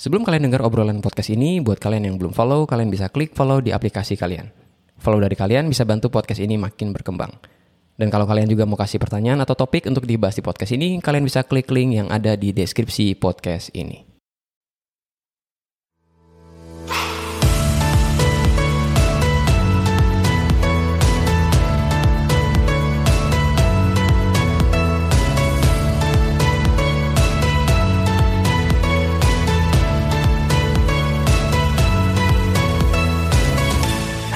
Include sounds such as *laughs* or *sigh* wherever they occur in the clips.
Sebelum kalian dengar obrolan podcast ini, buat kalian yang belum follow, kalian bisa klik follow di aplikasi kalian. Follow dari kalian bisa bantu podcast ini makin berkembang. Dan kalau kalian juga mau kasih pertanyaan atau topik untuk dibahas di podcast ini, kalian bisa klik link yang ada di deskripsi podcast ini.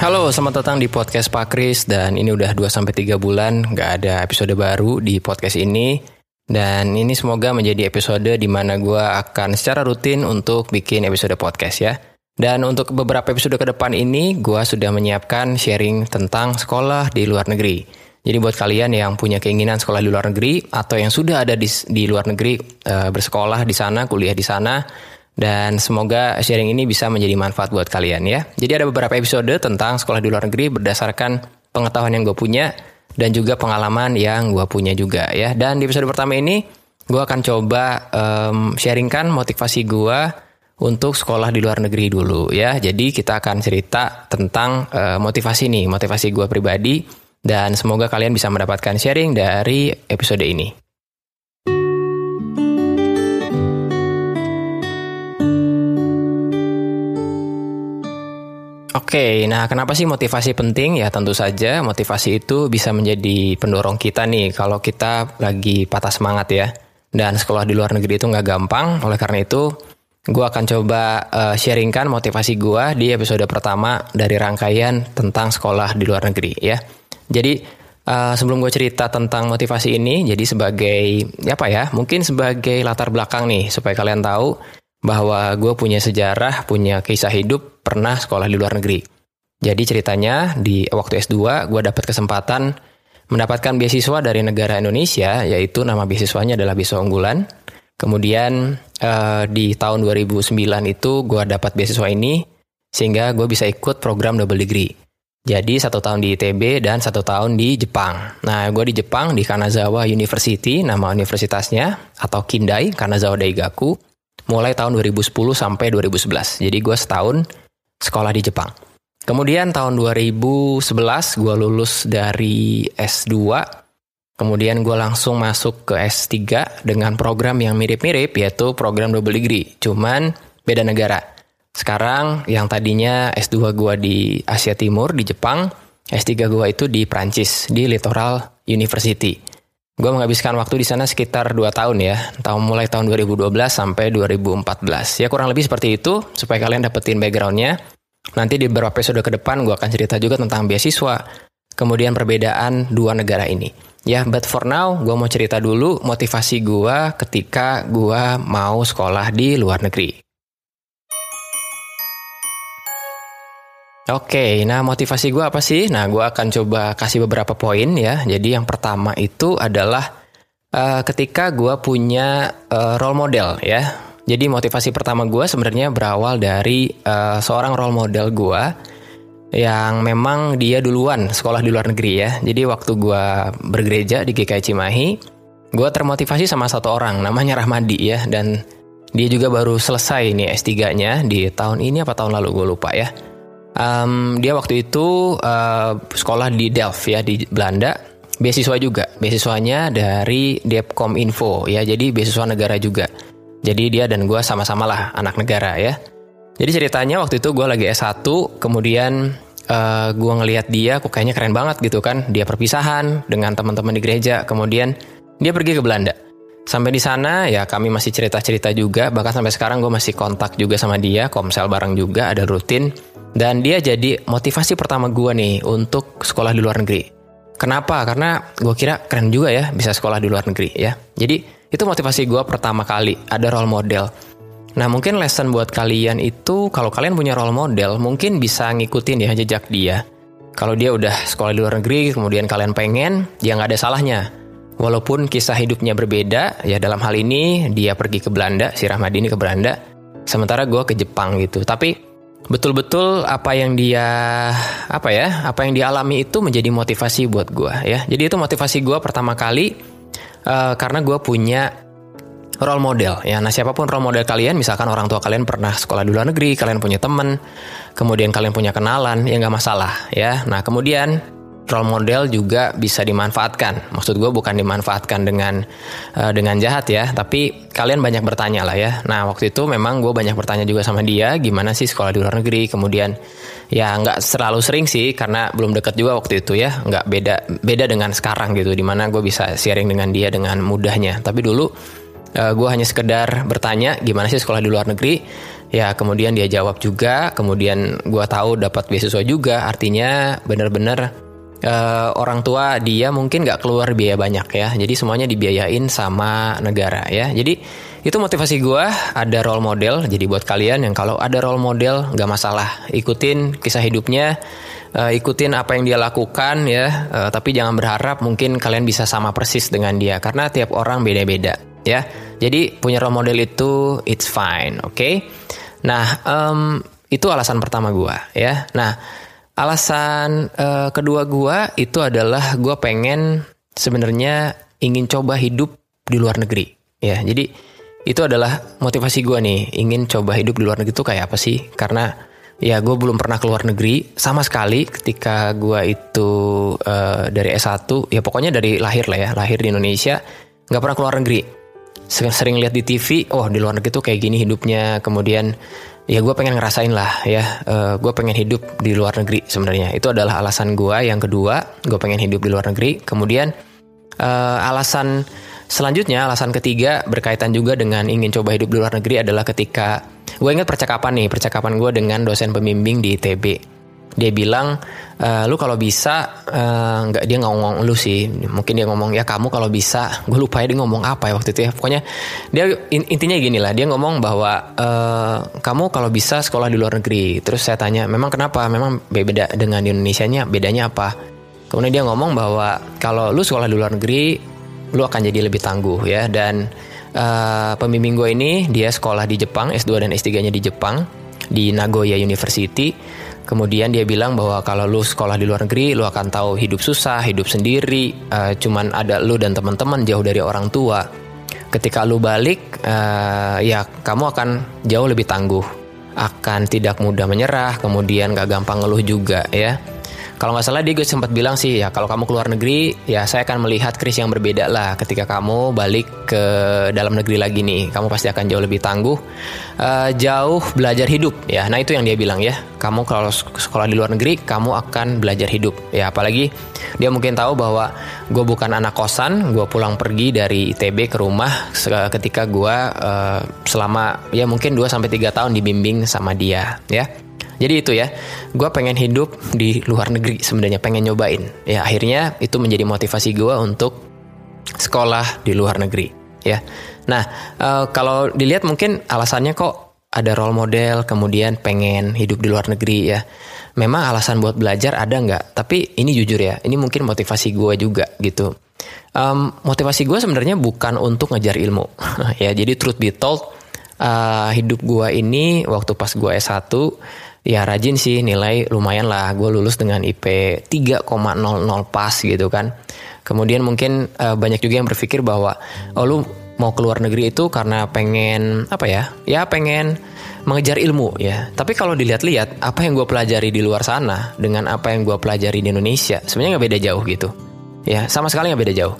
Halo, selamat datang di podcast Pak Kris dan ini udah 2-3 bulan nggak ada episode baru di podcast ini dan ini semoga menjadi episode di mana gue akan secara rutin untuk bikin episode podcast ya. Dan untuk beberapa episode ke depan ini gue sudah menyiapkan sharing tentang sekolah di luar negeri. Jadi buat kalian yang punya keinginan sekolah di luar negeri atau yang sudah ada di, di luar negeri e, bersekolah di sana, kuliah di sana, dan semoga sharing ini bisa menjadi manfaat buat kalian ya. Jadi ada beberapa episode tentang sekolah di luar negeri berdasarkan pengetahuan yang gue punya dan juga pengalaman yang gue punya juga ya. Dan di episode pertama ini gue akan coba um, sharingkan motivasi gue untuk sekolah di luar negeri dulu ya. Jadi kita akan cerita tentang uh, motivasi nih, motivasi gue pribadi dan semoga kalian bisa mendapatkan sharing dari episode ini. Oke, nah kenapa sih motivasi penting? Ya tentu saja motivasi itu bisa menjadi pendorong kita nih kalau kita lagi patah semangat ya. Dan sekolah di luar negeri itu nggak gampang, oleh karena itu gue akan coba uh, sharingkan motivasi gue di episode pertama dari rangkaian tentang sekolah di luar negeri ya. Jadi uh, sebelum gue cerita tentang motivasi ini, jadi sebagai apa ya? Mungkin sebagai latar belakang nih supaya kalian tahu bahwa gue punya sejarah, punya kisah hidup, pernah sekolah di luar negeri. Jadi ceritanya di waktu S2 gue dapat kesempatan mendapatkan beasiswa dari negara Indonesia, yaitu nama beasiswanya adalah beasiswa unggulan. Kemudian uh, di tahun 2009 itu gue dapat beasiswa ini sehingga gue bisa ikut program double degree. Jadi satu tahun di ITB dan satu tahun di Jepang. Nah, gue di Jepang di Kanazawa University, nama universitasnya atau Kindai Kanazawa Daigaku mulai tahun 2010 sampai 2011. Jadi gue setahun sekolah di Jepang. Kemudian tahun 2011 gue lulus dari S2. Kemudian gue langsung masuk ke S3 dengan program yang mirip-mirip yaitu program double degree. Cuman beda negara. Sekarang yang tadinya S2 gue di Asia Timur di Jepang, S3 gue itu di Prancis di Littoral University. Gue menghabiskan waktu di sana sekitar 2 tahun ya, tahun mulai tahun 2012 sampai 2014. Ya kurang lebih seperti itu, supaya kalian dapetin backgroundnya. Nanti di beberapa episode ke depan gue akan cerita juga tentang beasiswa, kemudian perbedaan dua negara ini. Ya, but for now gue mau cerita dulu motivasi gue ketika gue mau sekolah di luar negeri. Oke, nah motivasi gue apa sih? Nah, gue akan coba kasih beberapa poin ya. Jadi yang pertama itu adalah uh, ketika gue punya uh, role model ya. Jadi motivasi pertama gue sebenarnya berawal dari uh, seorang role model gue yang memang dia duluan sekolah di luar negeri ya. Jadi waktu gue bergereja di GKI Cimahi, gue termotivasi sama satu orang namanya Rahmadi ya. Dan dia juga baru selesai nih S3-nya di tahun ini apa tahun lalu gue lupa ya Um, dia waktu itu uh, sekolah di Delft ya di Belanda, beasiswa juga, beasiswanya dari Depkom Info ya, jadi beasiswa negara juga. Jadi dia dan gue sama-sama lah anak negara ya. Jadi ceritanya waktu itu gue lagi S1, kemudian uh, eh, gue ngelihat dia, kok kayaknya keren banget gitu kan. Dia perpisahan dengan teman-teman di gereja, kemudian dia pergi ke Belanda. Sampai di sana ya kami masih cerita-cerita juga, bahkan sampai sekarang gue masih kontak juga sama dia, komsel bareng juga, ada rutin. Dan dia jadi motivasi pertama gue nih untuk sekolah di luar negeri. Kenapa? Karena gue kira keren juga ya bisa sekolah di luar negeri ya. Jadi itu motivasi gue pertama kali ada role model. Nah mungkin lesson buat kalian itu kalau kalian punya role model mungkin bisa ngikutin ya jejak dia. Kalau dia udah sekolah di luar negeri kemudian kalian pengen ya nggak ada salahnya. Walaupun kisah hidupnya berbeda ya dalam hal ini dia pergi ke Belanda si Rahmadini ke Belanda sementara gue ke Jepang gitu. Tapi betul-betul apa yang dia apa ya apa yang dialami itu menjadi motivasi buat gue ya jadi itu motivasi gue pertama kali uh, karena gue punya role model ya. Nah, siapa pun role model kalian, misalkan orang tua kalian pernah sekolah di luar negeri, kalian punya teman, kemudian kalian punya kenalan, ya nggak masalah ya. Nah, kemudian role model juga bisa dimanfaatkan. Maksud gue bukan dimanfaatkan dengan uh, dengan jahat ya, tapi kalian banyak bertanya lah ya. Nah waktu itu memang gue banyak bertanya juga sama dia, gimana sih sekolah di luar negeri. Kemudian ya nggak selalu sering sih, karena belum dekat juga waktu itu ya, nggak beda beda dengan sekarang gitu, di mana gue bisa sharing dengan dia dengan mudahnya. Tapi dulu uh, eh, gue hanya sekedar bertanya gimana sih sekolah di luar negeri ya kemudian dia jawab juga kemudian gue tahu dapat beasiswa juga artinya benar-benar uh, orang tua dia mungkin nggak keluar biaya banyak ya jadi semuanya dibiayain sama negara ya jadi itu motivasi gue ada role model jadi buat kalian yang kalau ada role model nggak masalah ikutin kisah hidupnya uh, ikutin apa yang dia lakukan ya uh, tapi jangan berharap mungkin kalian bisa sama persis dengan dia karena tiap orang beda-beda ya. Jadi punya role model itu it's fine, oke? Okay? Nah, um, itu alasan pertama gue ya. Nah, alasan uh, kedua gue itu adalah gue pengen sebenarnya ingin coba hidup di luar negeri ya. Jadi itu adalah motivasi gue nih, ingin coba hidup di luar negeri itu kayak apa sih? Karena ya gue belum pernah keluar negeri sama sekali ketika gue itu uh, dari S1 ya pokoknya dari lahir lah ya lahir di Indonesia nggak pernah keluar negeri sering, sering lihat di TV, oh di luar negeri tuh kayak gini hidupnya. Kemudian ya gue pengen ngerasain lah ya, uh, eh, gue pengen hidup di luar negeri sebenarnya. Itu adalah alasan gue yang kedua, gue pengen hidup di luar negeri. Kemudian uh, alasan selanjutnya, alasan ketiga berkaitan juga dengan ingin coba hidup di luar negeri adalah ketika gue ingat percakapan nih, percakapan gue dengan dosen pembimbing di ITB dia bilang e, lu kalau bisa eh, nggak uh, dia ngomong lu sih. Mungkin dia ngomong ya kamu kalau bisa. Gue lupa ya dia ngomong apa ya waktu itu ya. Pokoknya dia intinya gini lah. Dia ngomong bahwa uh, kamu kalau bisa sekolah di luar negeri. Terus saya tanya memang kenapa? Memang beda dengan di Indonesia nya bedanya apa? Kemudian dia ngomong bahwa kalau lu sekolah di luar negeri lu akan jadi lebih tangguh ya. Dan uh, pembimbing gue ini dia sekolah di Jepang S2 dan S3 nya di Jepang di Nagoya University Kemudian dia bilang bahwa kalau lu sekolah di luar negeri, lu akan tahu hidup susah, hidup sendiri, uh, cuman ada lu dan teman-teman jauh dari orang tua. Ketika lu balik, uh, ya kamu akan jauh lebih tangguh, akan tidak mudah menyerah, kemudian gak gampang ngeluh juga ya. Kalau nggak salah dia gue sempat bilang sih ya kalau kamu keluar negeri ya saya akan melihat Chris yang berbeda lah ketika kamu balik ke dalam negeri lagi nih. Kamu pasti akan jauh lebih tangguh uh, jauh belajar hidup ya. Nah itu yang dia bilang ya. Kamu kalau sekolah di luar negeri kamu akan belajar hidup ya. Apalagi dia mungkin tahu bahwa gue bukan anak kosan gue pulang pergi dari ITB ke rumah ketika gue uh, selama ya mungkin 2 sampai tiga tahun dibimbing sama dia ya jadi itu ya, gue pengen hidup di luar negeri sebenarnya, pengen nyobain. Ya akhirnya itu menjadi motivasi gue untuk sekolah di luar negeri. Ya, nah uh, kalau dilihat mungkin alasannya kok ada role model, kemudian pengen hidup di luar negeri ya. Memang alasan buat belajar ada nggak? Tapi ini jujur ya, ini mungkin motivasi gue juga gitu. Um, motivasi gue sebenarnya bukan untuk ngejar ilmu, *laughs* ya. Jadi truth be told, uh, hidup gue ini waktu pas gue S1 ya rajin sih nilai lumayan lah. Gue lulus dengan IP 3,00 pas gitu kan. Kemudian mungkin uh, banyak juga yang berpikir bahwa oh lu mau keluar negeri itu karena pengen apa ya ya pengen mengejar ilmu ya. Tapi kalau dilihat-lihat apa yang gue pelajari di luar sana dengan apa yang gue pelajari di Indonesia sebenarnya nggak beda jauh gitu. Ya sama sekali nggak beda jauh.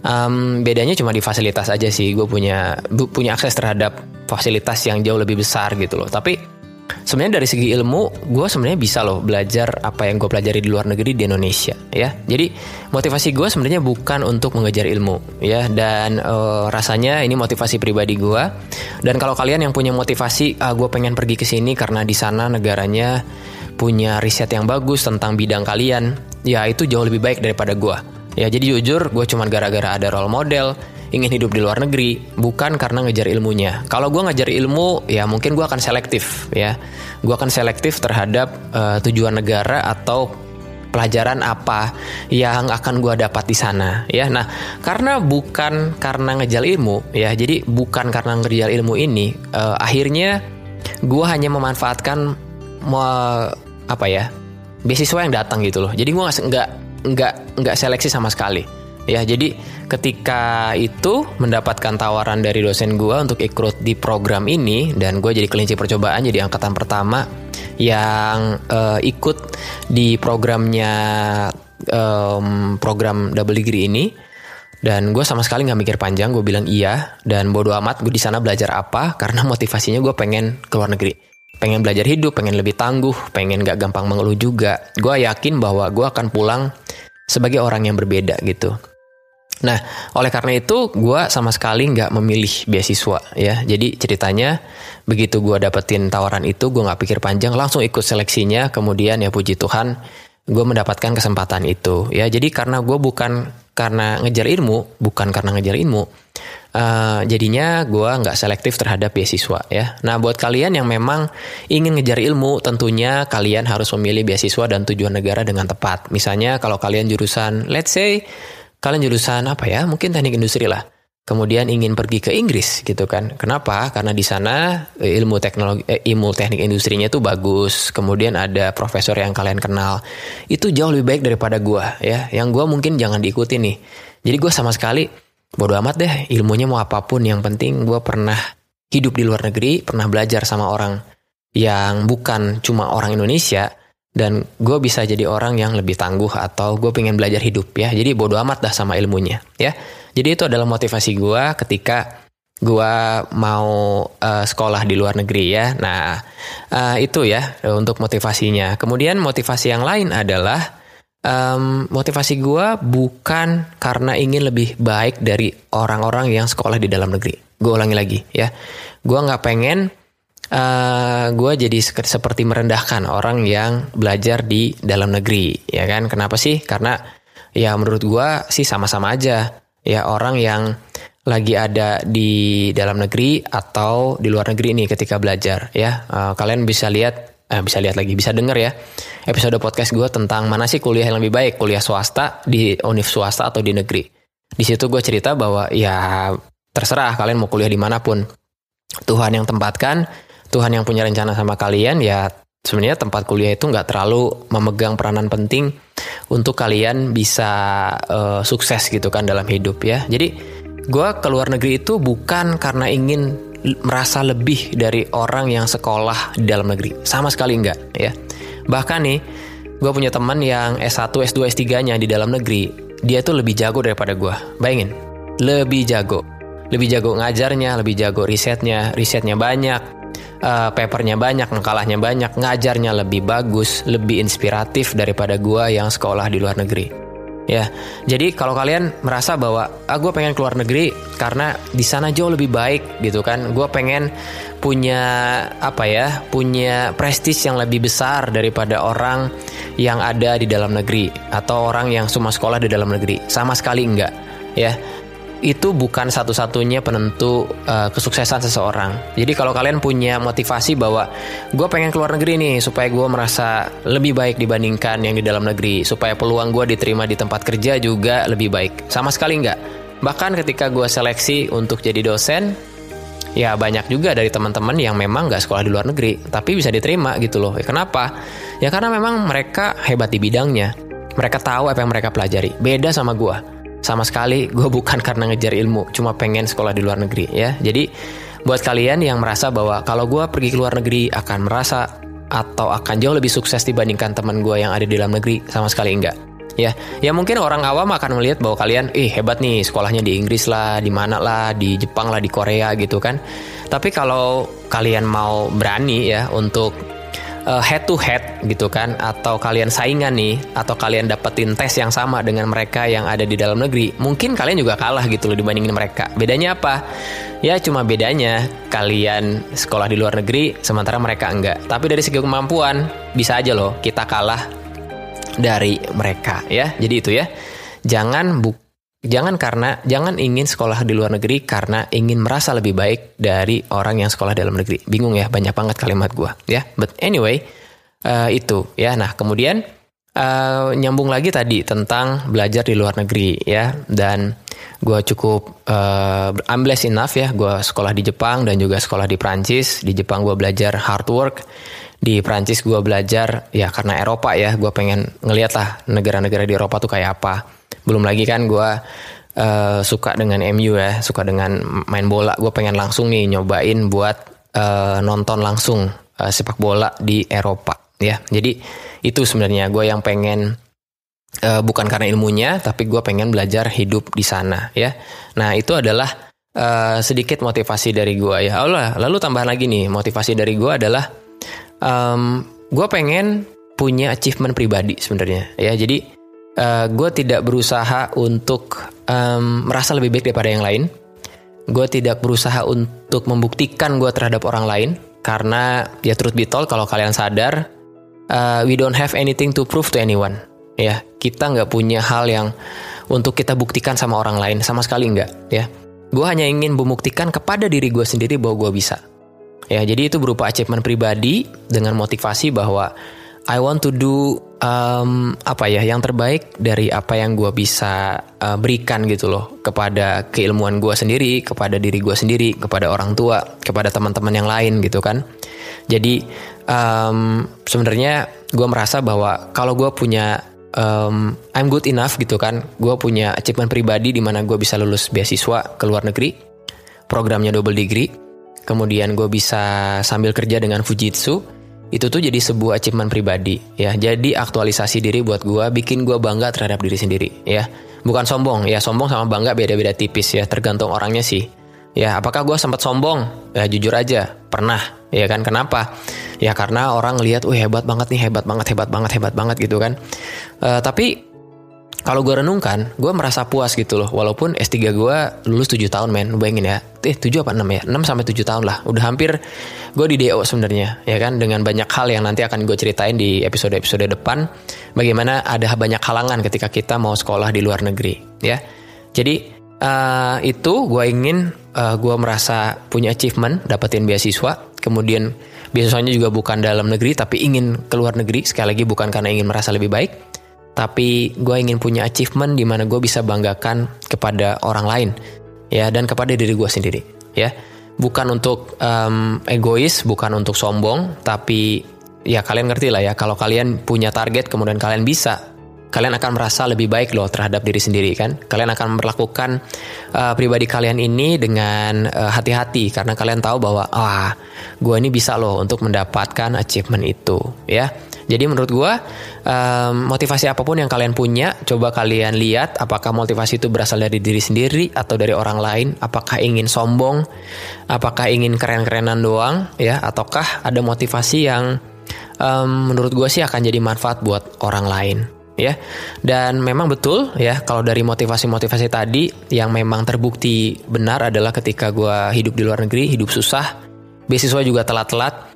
Um, bedanya cuma di fasilitas aja sih. Gue punya punya akses terhadap fasilitas yang jauh lebih besar gitu loh. Tapi sebenarnya dari segi ilmu gue sebenarnya bisa loh belajar apa yang gue pelajari di luar negeri di Indonesia ya. Jadi motivasi gue sebenarnya bukan untuk mengejar ilmu ya. Dan uh, rasanya ini motivasi pribadi gue dan kalau kalian yang punya motivasi ah, gue pengen pergi ke sini karena di sana negaranya punya riset yang bagus tentang bidang kalian ya itu jauh lebih baik daripada gue ya jadi jujur gue cuma gara-gara ada role model ingin hidup di luar negeri bukan karena ngejar ilmunya. Kalau gue ngejar ilmu, ya mungkin gue akan selektif ya. Gue akan selektif terhadap uh, tujuan negara atau pelajaran apa yang akan gue dapat di sana ya nah karena bukan karena ngejar ilmu ya jadi bukan karena ngejar ilmu ini uh, akhirnya gue hanya memanfaatkan mau apa ya beasiswa yang datang gitu loh jadi gue nggak nggak nggak seleksi sama sekali ya jadi ketika itu mendapatkan tawaran dari dosen gue untuk ikut di program ini dan gue jadi kelinci percobaan jadi angkatan pertama yang uh, ikut di programnya um, program double degree ini. Dan gue sama sekali nggak mikir panjang gue bilang iya dan bodo amat gue di sana belajar apa karena motivasinya gue pengen ke luar negeri. Pengen belajar hidup pengen lebih tangguh pengen gak gampang mengeluh juga. Gue yakin bahwa gue akan pulang sebagai orang yang berbeda gitu Nah, oleh karena itu gue sama sekali nggak memilih beasiswa ya. Jadi ceritanya begitu gue dapetin tawaran itu, gue nggak pikir panjang, langsung ikut seleksinya. Kemudian ya puji Tuhan, gue mendapatkan kesempatan itu ya. Jadi karena gue bukan karena ngejar ilmu, bukan karena ngejar ilmu, uh, jadinya gue nggak selektif terhadap beasiswa ya. Nah, buat kalian yang memang ingin ngejar ilmu, tentunya kalian harus memilih beasiswa dan tujuan negara dengan tepat. Misalnya kalau kalian jurusan, let's say kalian jurusan apa ya? Mungkin teknik industri lah. Kemudian ingin pergi ke Inggris gitu kan. Kenapa? Karena di sana eh, ilmu teknologi eh, ilmu teknik industrinya itu bagus. Kemudian ada profesor yang kalian kenal. Itu jauh lebih baik daripada gua ya. Yang gua mungkin jangan diikuti nih. Jadi gua sama sekali bodo amat deh ilmunya mau apa pun yang penting gua pernah hidup di luar negeri, pernah belajar sama orang yang bukan cuma orang Indonesia, dan gue bisa jadi orang yang lebih tangguh atau gue pengen belajar hidup ya. Jadi bodo amat dah sama ilmunya ya. Jadi itu adalah motivasi gue ketika gue mau uh, sekolah di luar negeri ya. Nah uh, itu ya untuk motivasinya. Kemudian motivasi yang lain adalah um, motivasi gue bukan karena ingin lebih baik dari orang-orang yang sekolah di dalam negeri. Gue ulangi lagi ya. Gue nggak pengen uh, eh, gue jadi seperti merendahkan orang yang belajar di dalam negeri ya kan? Kenapa sih? Karena ya menurut gue sih sama-sama aja. Ya orang yang lagi ada di dalam negeri atau di luar negeri nih ketika belajar ya. Uh, kalian bisa lihat uh, bisa lihat lagi bisa denger ya episode podcast gue tentang mana sih kuliah yang lebih baik kuliah swasta di univ swasta atau di negeri. Di situ gue cerita bahwa ya terserah kalian mau kuliah di mana pun Tuhan yang tempatkan Tuhan yang punya rencana sama kalian ya sebenarnya tempat kuliah itu nggak terlalu memegang peranan penting untuk kalian bisa uh, sukses gitu kan dalam hidup ya. Jadi gue ke luar negeri itu bukan karena ingin merasa lebih dari orang yang sekolah di dalam negeri. Sama sekali enggak ya. Bahkan nih, gue punya teman yang S1, S2, S3-nya di dalam negeri. Dia tuh lebih jago daripada gue. Bayangin, lebih jago. Lebih jago ngajarnya, lebih jago risetnya, risetnya banyak, uh, papernya banyak, ngekalahnya banyak, ngajarnya lebih bagus, lebih inspiratif daripada gua yang sekolah di luar negeri. Ya, jadi kalau kalian merasa bahwa ah, gue pengen keluar negeri karena di sana jauh lebih baik gitu kan, gue pengen punya apa ya, punya prestis yang lebih besar daripada orang yang ada di dalam negeri atau orang yang cuma sekolah di dalam negeri, sama sekali enggak ya itu bukan satu-satunya penentu uh, kesuksesan seseorang. Jadi kalau kalian punya motivasi bahwa gue pengen keluar negeri nih supaya gue merasa lebih baik dibandingkan yang di dalam negeri, supaya peluang gue diterima di tempat kerja juga lebih baik. Sama sekali nggak. Bahkan ketika gue seleksi untuk jadi dosen, ya banyak juga dari teman-teman yang memang nggak sekolah di luar negeri, tapi bisa diterima gitu loh. Ya, kenapa? Ya karena memang mereka hebat di bidangnya. Mereka tahu apa yang mereka pelajari. Beda sama gue sama sekali gue *laughs* bukan karena ngejar ilmu cuma pengen sekolah di luar negeri ya. Jadi buat kalian yang merasa bahwa kalau gue pergi ke luar negeri akan merasa atau akan jauh lebih sukses dibandingkan teman gue yang ada di dalam negeri sama sekali enggak ya. Ya mungkin orang awam akan melihat bahwa kalian ih hebat nih sekolahnya di Inggris lah di mana lah di Jepang lah di Korea gitu kan. Tapi kalau kalian mau berani ya untuk uh, head to head gitu kan atau kalian saingan nih atau kalian dapetin tes yang sama dengan mereka yang ada di dalam negeri mungkin kalian juga kalah gitu loh dibandingin mereka. Bedanya apa? Ya cuma bedanya kalian sekolah di luar negeri sementara mereka enggak. Tapi dari segi kemampuan bisa aja loh kita kalah dari mereka ya. Jadi itu ya. Jangan buk Jangan karena jangan ingin sekolah di luar negeri karena ingin merasa lebih baik dari orang yang sekolah dalam negeri. Bingung ya, banyak banget kalimat gue ya. But anyway, uh, itu ya. Nah, kemudian uh, nyambung lagi tadi tentang belajar di luar negeri ya dan gue cukup uh, I'm blessed enough ya gue sekolah di Jepang dan juga sekolah di Prancis di Jepang gue belajar hard work di Prancis gue belajar ya karena Eropa ya gue pengen ngeliat lah negara-negara di Eropa tuh kayak apa belum lagi kan gue uh, suka dengan MU ya, suka dengan main bola. Gue pengen langsung nih nyobain buat uh, nonton langsung uh, sepak bola di Eropa ya. Jadi itu sebenarnya gue yang pengen uh, bukan karena ilmunya, tapi gue pengen belajar hidup di sana ya. Nah itu adalah uh, sedikit motivasi dari gue ya. Allah, lalu tambahan lagi nih motivasi dari gue adalah um, gue pengen punya achievement pribadi sebenarnya ya. Jadi uh, eh, gue tidak berusaha untuk um, merasa lebih baik daripada yang lain. Gue tidak berusaha untuk membuktikan gue terhadap orang lain karena ya truth be told kalau kalian sadar uh, we don't have anything to prove to anyone. Ya kita nggak punya hal yang untuk kita buktikan sama orang lain sama sekali nggak ya. Gue hanya ingin membuktikan kepada diri gue sendiri bahwa gue bisa. Ya jadi itu berupa achievement pribadi dengan motivasi bahwa I want to do um, apa ya yang terbaik dari apa yang gue bisa uh, berikan gitu loh kepada keilmuan gue sendiri kepada diri gue sendiri kepada orang tua kepada teman-teman yang lain gitu kan. Jadi um, sebenarnya gue merasa bahwa kalau gue punya um, I'm good enough gitu kan gue punya achievement pribadi di mana gue bisa lulus beasiswa ke luar negeri programnya double degree kemudian gue bisa sambil kerja dengan Fujitsu itu tuh jadi sebuah achievement pribadi ya. Jadi aktualisasi diri buat gue bikin gue bangga terhadap diri sendiri ya. Bukan sombong ya. Sombong sama bangga beda-beda tipis ya. Tergantung orangnya sih ya. Apakah gue sempat sombong? Ya jujur aja. Pernah ya kan? Kenapa? Ya karena orang lihat wah hebat banget nih hebat banget hebat banget hebat banget gitu kan. Uh, tapi kalau gue renungkan, gue merasa puas gitu loh. Walaupun S3 gue lulus 7 tahun men, bayangin ya. Eh 7 apa 6 ya? 6 sampai 7 tahun lah. Udah hampir gue di DO sebenarnya, ya kan? Dengan banyak hal yang nanti akan gue ceritain di episode-episode depan. Bagaimana ada banyak halangan ketika kita mau sekolah di luar negeri, ya. Jadi uh, itu gue ingin uh, eh, gue merasa punya achievement, dapetin beasiswa. Kemudian beasiswanya juga bukan dalam negeri, tapi ingin keluar negeri. Sekali lagi bukan karena ingin merasa lebih baik tapi gue ingin punya achievement di mana gue bisa banggakan kepada orang lain ya dan kepada diri gue sendiri ya. Bukan untuk um, egois bukan untuk sombong tapi ya kalian ngerti lah ya kalau kalian punya target kemudian kalian bisa kalian akan merasa lebih baik loh terhadap diri sendiri kan? Kalian akan melakukan uh, pribadi kalian ini dengan uh, hati-hati karena kalian tahu bahwa ah gue ini bisa loh untuk mendapatkan achievement itu ya jadi menurut gue um, motivasi apa pun yang kalian punya, coba kalian lihat apakah motivasi itu berasal dari diri sendiri atau dari orang lain. Apakah ingin sombong, apakah ingin keren-kerenan doang, ya, ataukah ada motivasi yang um, menurut gue sih akan jadi manfaat buat orang lain ya. Dan memang betul ya kalau dari motivasi-motivasi tadi yang memang terbukti benar adalah ketika gue hidup di luar negeri, hidup susah, beasiswa juga telat-telat,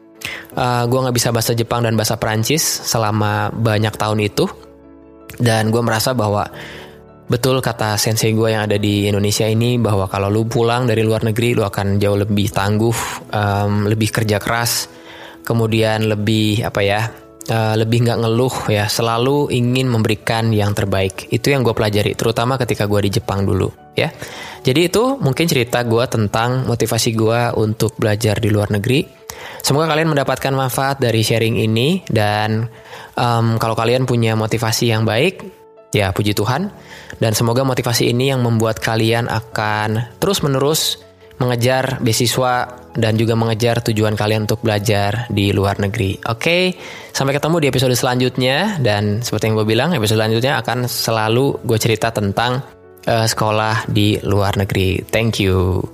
uh, gue nggak bisa bahasa Jepang dan bahasa Perancis selama banyak tahun itu. Dan gue merasa bahwa betul kata sensei gue yang ada di Indonesia ini bahwa kalau lu pulang dari luar negeri lu akan jauh lebih tangguh um, lebih kerja keras kemudian lebih apa ya uh, lebih nggak ngeluh ya selalu ingin memberikan yang terbaik. Itu yang gue pelajari terutama ketika gue di Jepang dulu ya. Jadi itu mungkin cerita gue tentang motivasi gue untuk belajar di luar negeri Semoga kalian mendapatkan manfaat dari sharing ini dan um, kalau kalian punya motivasi yang baik, ya puji Tuhan. Dan semoga motivasi ini yang membuat kalian akan terus-menerus mengejar beasiswa dan juga mengejar tujuan kalian untuk belajar di luar negeri. Oke, sampai ketemu di episode selanjutnya dan seperti yang gue bilang, episode selanjutnya akan selalu gue cerita tentang uh, sekolah di luar negeri. Thank you.